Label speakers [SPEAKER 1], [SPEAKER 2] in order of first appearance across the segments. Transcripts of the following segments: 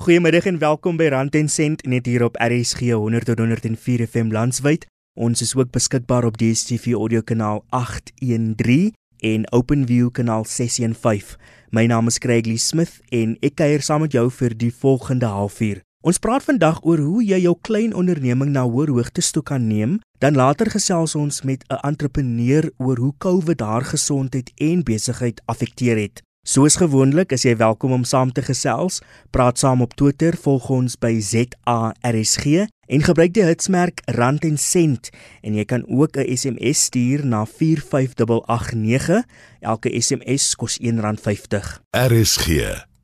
[SPEAKER 1] Goeiemiddag en welkom by Rand en Sent net hier op RSG 100 tot 104 FM landwyd. Ons is ook beskikbaar op DStv audio kanaal 813 en OpenView kanaal 615. My naam is Craigie Smith en ek kuier saam met jou vir die volgende halfuur. Ons praat vandag oor hoe jy jou klein onderneming na hoër hoogtes toe kan neem. Dan later gesels ons met 'n entrepreneur oor hoe COVID haar gesondheid en besigheid affekteer het. Soos gewoonlik is jy welkom om saam te gesels. Praat saam op Twitter, volg ons by ZARSG en gebruik die hitsmerk rand en sent en jy kan ook 'n SMS stuur na 45889. Elke SMS kos R1.50.
[SPEAKER 2] RSG,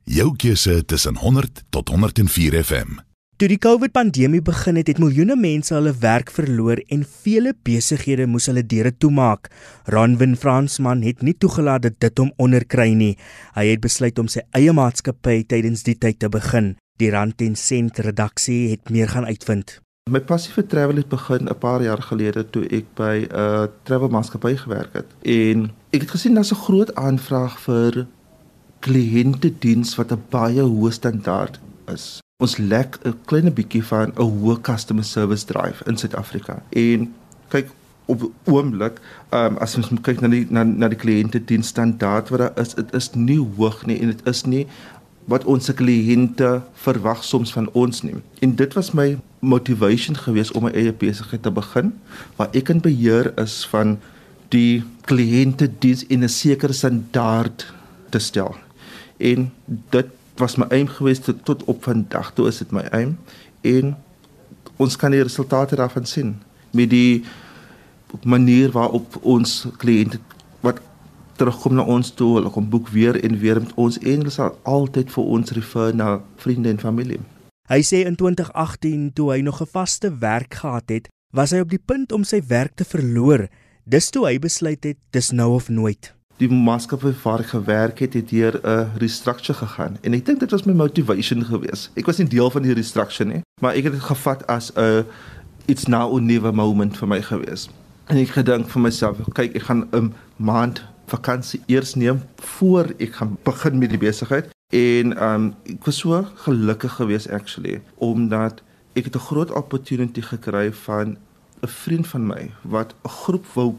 [SPEAKER 2] jou keuse tussen 100 tot 104 FM.
[SPEAKER 1] Toe die COVID-pandemie begin het, het miljoene mense hulle werk verloor en vele besighede moes hulle deure toemaak. Ranwin Fransman het nie toegelaat dat dit hom onderkry nie. Hy het besluit om sy eie maatskappy tydens die tyd te begin. Die Rand en Sent redaksie het meer gaan uitvind.
[SPEAKER 3] My passie vir travel het begin 'n paar jaar gelede toe ek by 'n uh, travel maatskappy gewerk het. En ek het gesien daar's 'n groot aanvraag vir kliëntediens wat 'n baie hoë standaard is ons lek 'n klein bietjie van 'n hoë customer service drive in Suid-Afrika. En kyk op oomblik, ehm um, as ons kyk na die na, na die kliënte dienststandaard wat daar is, dit is nie hoog nie en dit is nie wat ons kliënte verwag soms van ons nie. En dit was my motivation geweest om my eie besigheid te begin waar ek in beheer is van die kliënte diens in 'n sekere standaard te stel. En dit was my aim geweest tot, tot op vandag toe is dit my aim. En ons kan die resultate daarvan sien met die manier waarop ons kliënte wat terugkom na ons toe hulle kom boek weer en weer met ons en hulle sal altyd vir ons refer na vriende en familie.
[SPEAKER 1] Hy sê in 2018 toe hy nog 'n vaste werk gehad het was hy op die punt om sy werk te verloor. Dis toe hy besluit het dis nou of nooit
[SPEAKER 3] die maatskappy waar ek gewerk het, het deur 'n restructure gegaan. En ek dink dit was my motivation geweest. Ek was nie deel van die restructure nie, maar ek het dit gevat as 'n it's now or never moment vir my geweest. En ek gedink vir myself, kyk, ek gaan 'n maand vakansie eers neem voor ek gaan begin met die besigheid. En um ek was so gelukkig geweest actually omdat ek het 'n groot opportunity gekry van 'n vriend van my wat 'n groep wou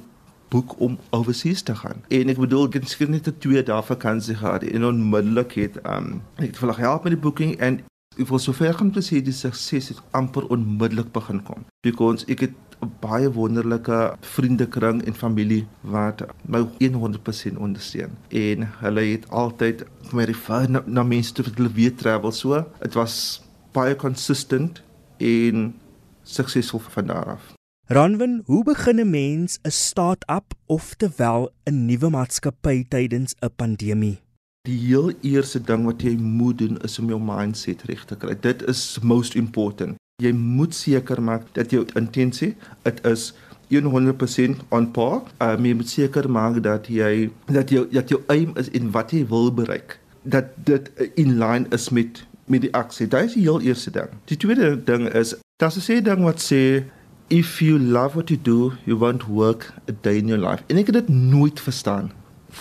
[SPEAKER 3] boek om overseas te gaan. En ek bedoel ek het skielik net 'n 2 dae vakansie gehad en onmiddellik het um ek het vir help met die booking en ek wil sover gaan presies die sukses het amper onmiddellik begin kom. Because ek het 'n baie wonderlike vriendekring en familie wat my 100% ondersteun en hulle het altyd my refer na, na mense toe wat hulle weet travel so. Dit was baie consistent en suksesvol van daar af.
[SPEAKER 1] Ranwin, hoe begin 'n mens 'n start-up of terwyl 'n nuwe maatskappy tydens 'n pandemie?
[SPEAKER 3] Die heel eerste ding wat jy moet doen is om jou mindset reg te kry. Dit is most important. Jy moet seker maak dat jou intensie, dit is 100% on par. Um, jy moet seker maak dat jy dat jou dat jou aim is en wat jy wil bereik. Dat dit in line is met met die aksie. Dit is die heel eerste ding. Die tweede ding is, daar's 'n sê ding wat sê if you love what you do, you won't work a day in your life. En ek het dit nooit verstaan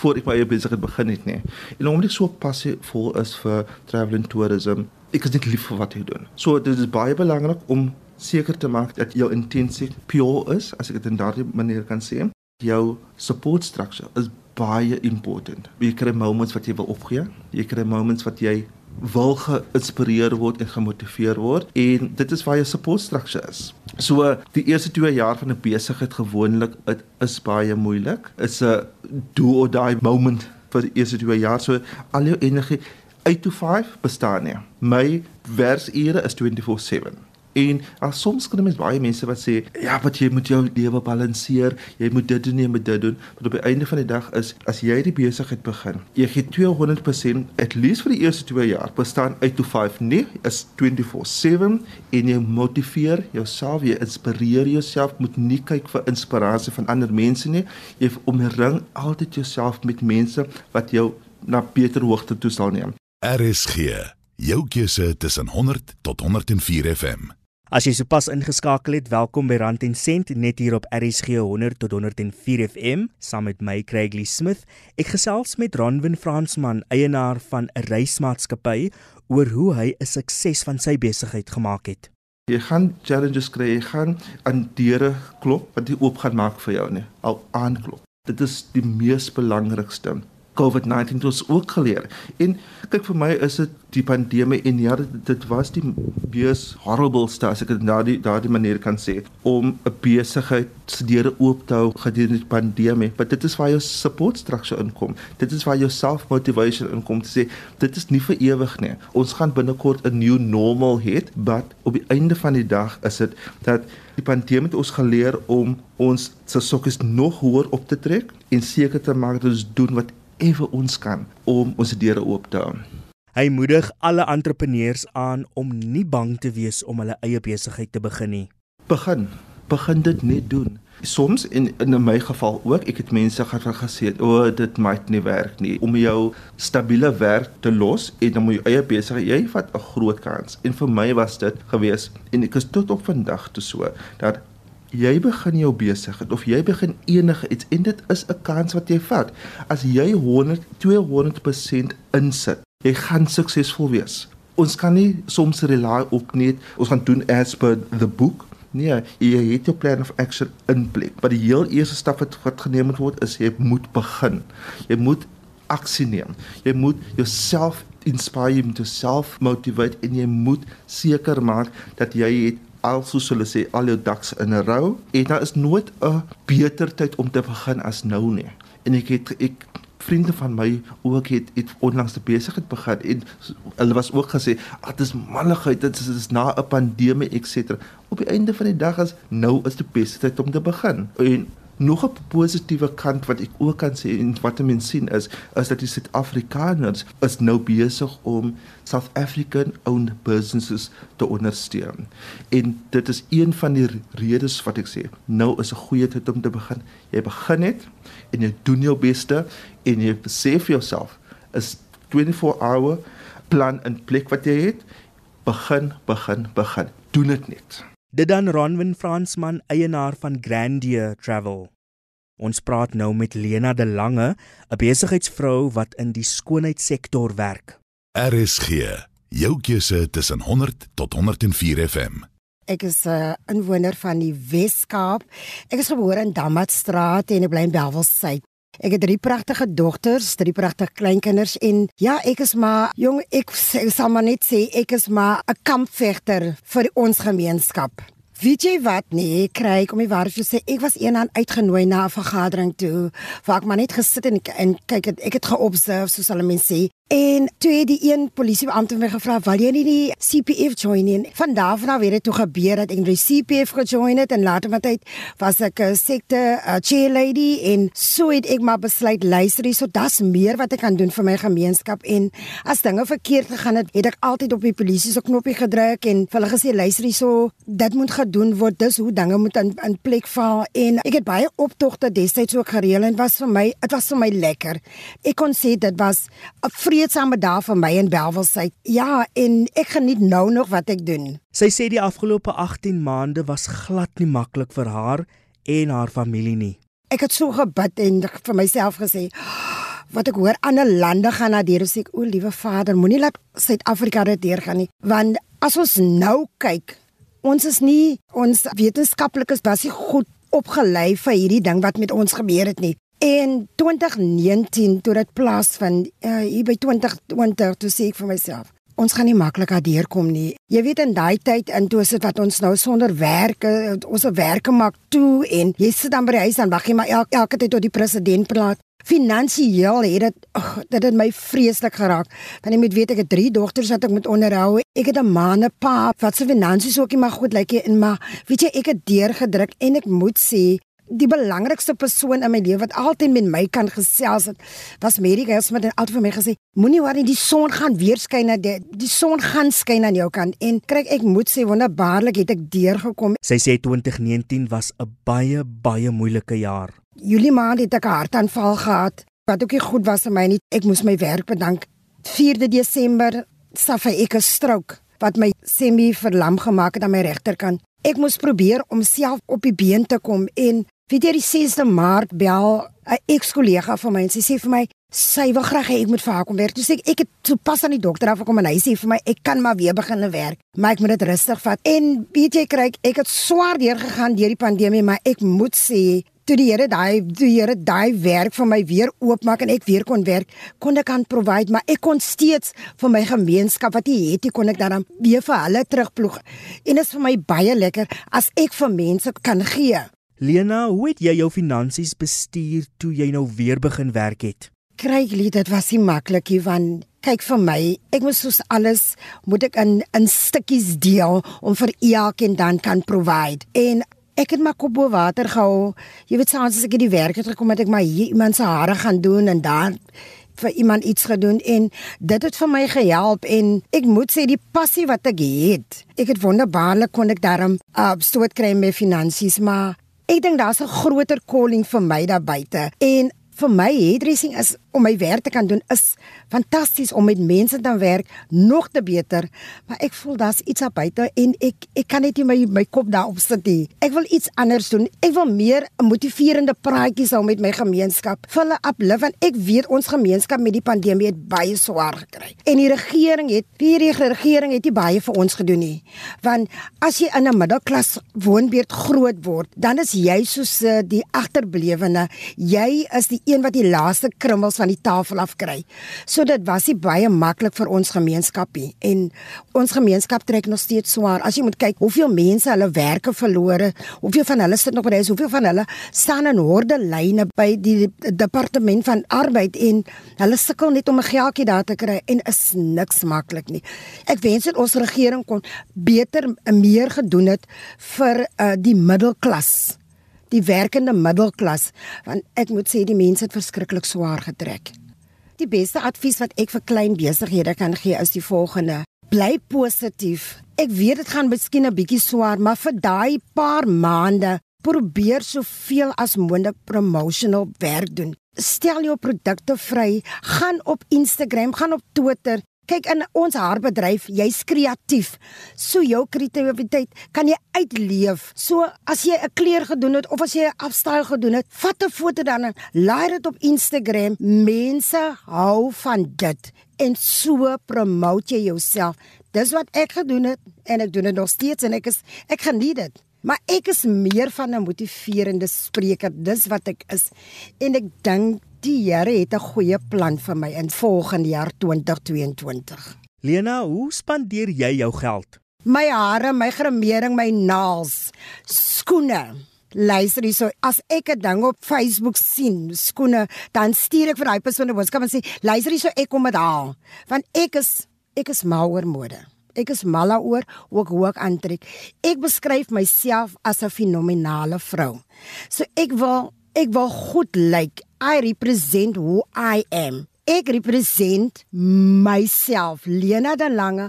[SPEAKER 3] voor ek my eie besigheid begin het nie. En omdat ek so passievol is vir travel and tourism, ek is net lief vir wat ek doen. So dit is baie belangrik om seker te maak dat jou intensie pure is, as ek dit in daardie manier kan sê. Jou support structure is baie important. Jy kry moments wat jy wil opgee, jy kry moments wat jy wil geïnspireer word en gemotiveer word en dit is waar jou support structure is. So die eerste 2 jaar van 'n besigheid gewoonlik dit is baie moeilik. It's a do or die moment vir die eerste 2 jaar. So al jou energie 8 to 5 bestaan nie. My werksure is 24/7. En as soms kan mens baie mense wat sê, ja, wat jy moet jou lewe balanseer, jy moet dit doen, jy moet dit doen. Maar op die einde van die dag is as jy die besigheid begin, jy gee 200% at least vir die eerste 2 jaar, bestaan uit to 5 nie, is 24/7 en jy motiveer jouself, jy inspireer jouself, moet nie kyk vir inspirasie van ander mense nie. Jy omring altyd jouself met mense wat jou na beter hoogte toe sal neem.
[SPEAKER 2] RSG, jou keuse tussen 100 tot 104 FM.
[SPEAKER 1] As jy sopas ingeskakel het, welkom by Rand en Sent net hier op RSG 100 tot 104 FM saam met my Craigly Smith. Ek gesels met Ronwin Fransman, eienaar van 'n reismaatskappy, oor hoe hy 'n sukses van sy besigheid gemaak het.
[SPEAKER 3] Jy gaan challenges kry, jy gaan aan deure klop wat nie oop gaan maak vir jou nie, al aanklop. Dit is die mees belangrikste. COVID-19 het ons ook geleer. En kyk vir my is dit die pandemie en ja dit, was die mees horribleste as ek dit na die daardie manier kan sê om 'n besigheid se deure oop te hou gedurende die pandemie. Maar dit is waar jou support structure inkom. Dit is waar jou self-motivation inkom te sê dit is nie vir ewig nie. Ons gaan binnekort 'n new normal hê, but op die einde van die dag is dit dat die pandemie het ons geleer om ons se sokkies nog hoër op te trek en seker te maak dat ons doen wat ewe ons kan om ons deure oop te hou.
[SPEAKER 1] Hy moedig alle entrepreneurs aan om nie bang te wees om hulle eie besigheid te begin nie.
[SPEAKER 3] Begin, begin dit net doen. Soms in in my geval ook, ek het mense gehad wat gesê het, "O, oh, dit maak nie werk nie om jou stabiele werk te los en dan moet jy eie besigheid, jy vat 'n groot kans." En vir my was dit gewees en ek is tot op vandag toe so dat jy begin jou besigheid of jy begin enige iets en dit is 'n kans wat jy vat. As jy 100 200% insit, jy gaan suksesvol wees. Ons kan nie soms rely op net ons gaan doen as per the book. Nee, jy het jou plan of action in plek. Maar die heel eerste stap wat wat geneem word is jy moet begin. Jy moet aksie neem. Jy moet jouself inspire, jy moet jouself motivate en jy moet seker maak dat jy het alsoos hulle sê al jou daks in 'n rou en daar is nooit 'n beter tyd om te begin as nou nie. En ek het ek vriende van my ook het het onlangs te besigheid begin en hulle was ook gesê ah, dit is malligheid dit is, dit is na 'n pandemie ens op die einde van die dag is nou is die beste tyd om te begin en nog 'n positiewe kant wat ek ook kan sê en wat mense sien is is dat die Suid-Afrikaners is nou besig om South African owned businesses te ondersteun. En dit is een van die redes wat ek sê, nou is 'n goeie tyd om te begin. Jy begin net en jy doen jou beste en jy besef jouself is 24 hour plan in plek wat jy het. Begin, begin, begin. Doen dit net.
[SPEAKER 1] Dit dan Ronwin Fransman, eienaar van Grandier Travel. Ons praat nou met Lena de Lange, 'n besigheidsvrou wat in die skoonheidssektor werk.
[SPEAKER 2] RSG, jou keuse tussen 100 tot 104 FM.
[SPEAKER 4] Ek is 'n uh, inwoner van die Wes-Kaap. Ek is gebore in Damatstraat en ek bly in Bellville. Ek het drie pragtige dogters, drie pragtige kleinkinders en ja, ek is maar jong, ek sal maar net sê ek is maar 'n kampvegter vir ons gemeenskap. Weet jy wat nee, kry ek om die waarheid te sê, ek was eendag uitgenooi na 'n vergadering toe waar ek maar net gesit en, en kyk het, ek het geobserveer soos hulle mense sê En toe het die een polisiebeampte my gevra, "Wil jy nie die CPF join nie?" Van daarvan af het toe gebeur dat ek die CPF gejoin het en later met tyd was ek 'n sekte chair lady en so het ek maar besluit, luister hier, so das meer wat ek kan doen vir my gemeenskap en as dinge verkeerd gegaan het, het ek altyd op die polisie se knoppie gedruk en vir hulle gesê, "Luister hier, so dit moet gedoen word. Dis hoe dinge moet in, in plek val." En ek het baie optogte destyds ook gereël en was vir my, dit was vir my lekker. Ek kon sê dit was 'n vreedsame dag vir my in Belwelsy. Ja, en ek geniet nou nog wat ek doen.
[SPEAKER 1] Sy sê die afgelope 18 maande was glad nie maklik vir haar en haar familie nie.
[SPEAKER 4] Ek het so gebid en vir myself gesê wat ek hoor ander lande gaan na deur sê ek o liewe Vader moenie laat Suid-Afrika dit deur gaan nie want as ons nou kyk ons is nie ons wetenskaplikes baie goed opgelei vir hierdie ding wat met ons gebeur het nie En 2019 toe dit plaasvind, uh, hier by 2020 toe sê ek vir myself, ons gaan nie maklik daardeur kom nie. Jy weet in daai tyd in toe sit wat ons nou sonder werk, ons se werke maak toe en jy sit dan by die huis dan wag jy maar elke, elke tyd tot die president praat. Finansieel het dit ag dit het my vreeslik geraak. Want jy moet weet ek het drie dogters wat ek moet onderhou. Ek het 'n man, 'n pa wat se finansies ook nie maar goed lyk nie en maar weet jy ek het deurgedruk en ek moet sê die belangrikste persoon in my lewe wat altyd met my kan gesels het was Mary Gels met altyd vir my gesê moenie worry die son gaan weer skyn na die die son gaan skyn aan jou kant. En kyk ek moet sê wonderbaarlik het ek deurgekom.
[SPEAKER 1] Sy sê 2019 was 'n baie baie moeilike jaar.
[SPEAKER 4] Julie maand het ek 'n hartaanval gehad wat ook nie goed was vir my nie. Ek moes my werk bedank. 4de Desember suffer ek 'n strook wat my semi verlam gemaak het aan my regterkant. Ek moes probeer om self op die been te kom en weet jy die 6de Maart bel 'n ex-kollega van my en sy sê vir my sy wil graag hê ek moet vir haar kom werk. Toe sê ek ek het sopas aan die dokter afgekom en hy sê vir my ek kan maar weer begin werk, maar ek moet dit rustig vat. En weet jy kry ek het swaar deur gegaan deur die pandemie, maar ek moet sê toe die Here daai die Here daai werk vir my weer oopmaak en ek weer kon werk, kon ek aan provide, maar ek kon steeds vir my gemeenskap wat jy het, kon ek dan weer vir hulle terugploeg. En dit is vir my baie lekker as ek vir mense kan gee.
[SPEAKER 1] Lena, hoe het jy jou finansies bestuur toe jy nou weer begin werk het?
[SPEAKER 4] Kryg lied, dit was nie maklik nie want kyk vir my, ek moet soos alles moet ek in in stukkies deel om vir elkeen dan kan provide. En ek het my kop bo water gehou. Jy weet soms as ek in die werk het gekom het ek maar hier iemand se hare gaan doen en dan vir iemand iets gedoen en dit het vir my gehelp en ek moet sê die passie wat ek het. Ek het wonderbaarlik kon ek daarom uh, stoot kry met finansies maar ek dink daar's 'n groter calling vir my daar buite. En vir my hairdressing is om my werk te kan doen is fantasties om met mense te werk nog te beter. Maar ek voel daar's iets daar buite en ek ek kan net nie my my kop daarop sit nie. Ek wil iets anders doen. Ek wil meer motiverende praatjies hou met my gemeenskap. Hulle uplift want ek weet ons gemeenskap met die pandemie het baie swaar gekry. En die regering het die regering het nie baie vir ons gedoen nie. Want as jy in 'n middelklas woonbuurt groot word dan is jy soos eh, die agterblewene. Jy is die een wat die laaste krummels van die tafel af kry. So dit was nie baie maklik vir ons gemeenskap nie en ons gemeenskap trek nog steeds swaar. As jy moet kyk hoeveel mense hulle werke verlore, hoeveel van hulle sit nog by huis, hoeveel van hulle staan in horde lyne by die departement van arbeid en hulle sukkel net om 'n geldjie daar te kry en is niks maklik nie. Ek wens dit ons regering kon beter en meer gedoen het vir uh, die middelklas die werkende middelklas want ek moet sê die mense het verskriklik swaar getrek. Die beste advies wat ek vir klein besighede kan gee is die volgende: bly positief. Ek weet dit gaan miskien 'n bietjie swaar, maar vir daai paar maande probeer soveel as moontlik promotional werk doen. Stel jou produkte vry, gaan op Instagram, gaan op Twitter, Kyk in ons haarbedryf, jy's kreatief. So jou kreatiwiteit kan jy uitleef. So as jy 'n kleur gedoen het of as jy 'n afstyl gedoen het, vat 'n foto dan en laai dit op Instagram. Mense hou van dit en so promote jy jouself. Dis wat ek gedoen het en ek doen dit nog steeds en ek is ek geniet dit. Maar ek is meer van 'n motiverende spreker. Dis wat ek is. En ek dink die Here het 'n goeie plan vir my in volgende jaar 2022.
[SPEAKER 1] Lena, hoe spandeer jy jou geld?
[SPEAKER 4] My hare, my gremering, my naels, skoene. Luister hierso, as ek 'n ding op Facebook sien, skoene, dan stuur ek vir daai persoon 'n boodskap en sê, "Luister hierso, ek kom dit haal." Want ek is ek is mal oor mode. Ek is mal oor hoe ek hoe ek aantrek. Ek beskryf myself as 'n fenominale vrou. So ek wil ek wil goed lyk. I represent who I am. Ek represent myself, Lena de Lange,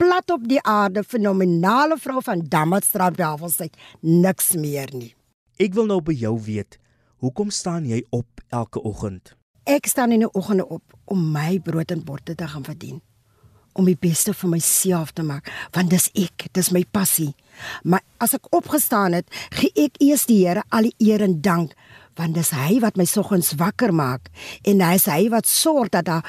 [SPEAKER 4] plat op die aarde, fenominale vrou van Dammatstraat Welwelsheid, niks meer nie.
[SPEAKER 1] Ek wil nou by jou weet, hoekom staan jy op elke oggend?
[SPEAKER 4] Ek staan in die oggende op om my brood en bord te gaan verdien om die beste vir myself te maak want dis ek dis my passie maar as ek opgestaan het gee ek eers die Here al die eer en dank want dis hy wat my soggens wakker maak en hy is hy wat sorg dat daar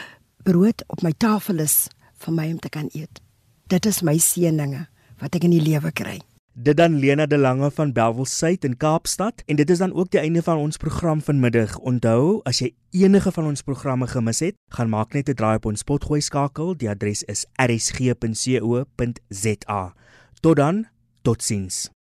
[SPEAKER 4] brood op my tafel is vir my om te kan eet. Dit is my seëninge wat ek in die lewe kry.
[SPEAKER 1] Dit dan Lena de Lange van Belwelsyd in Kaapstad en dit is dan ook die einde van ons program vanmiddag. Onthou, as jy enige van ons programme gemis het, gaan maak net 'n draai op ons potgooi skakel. Die adres is rsg.co.za. Tot dan, totsiens.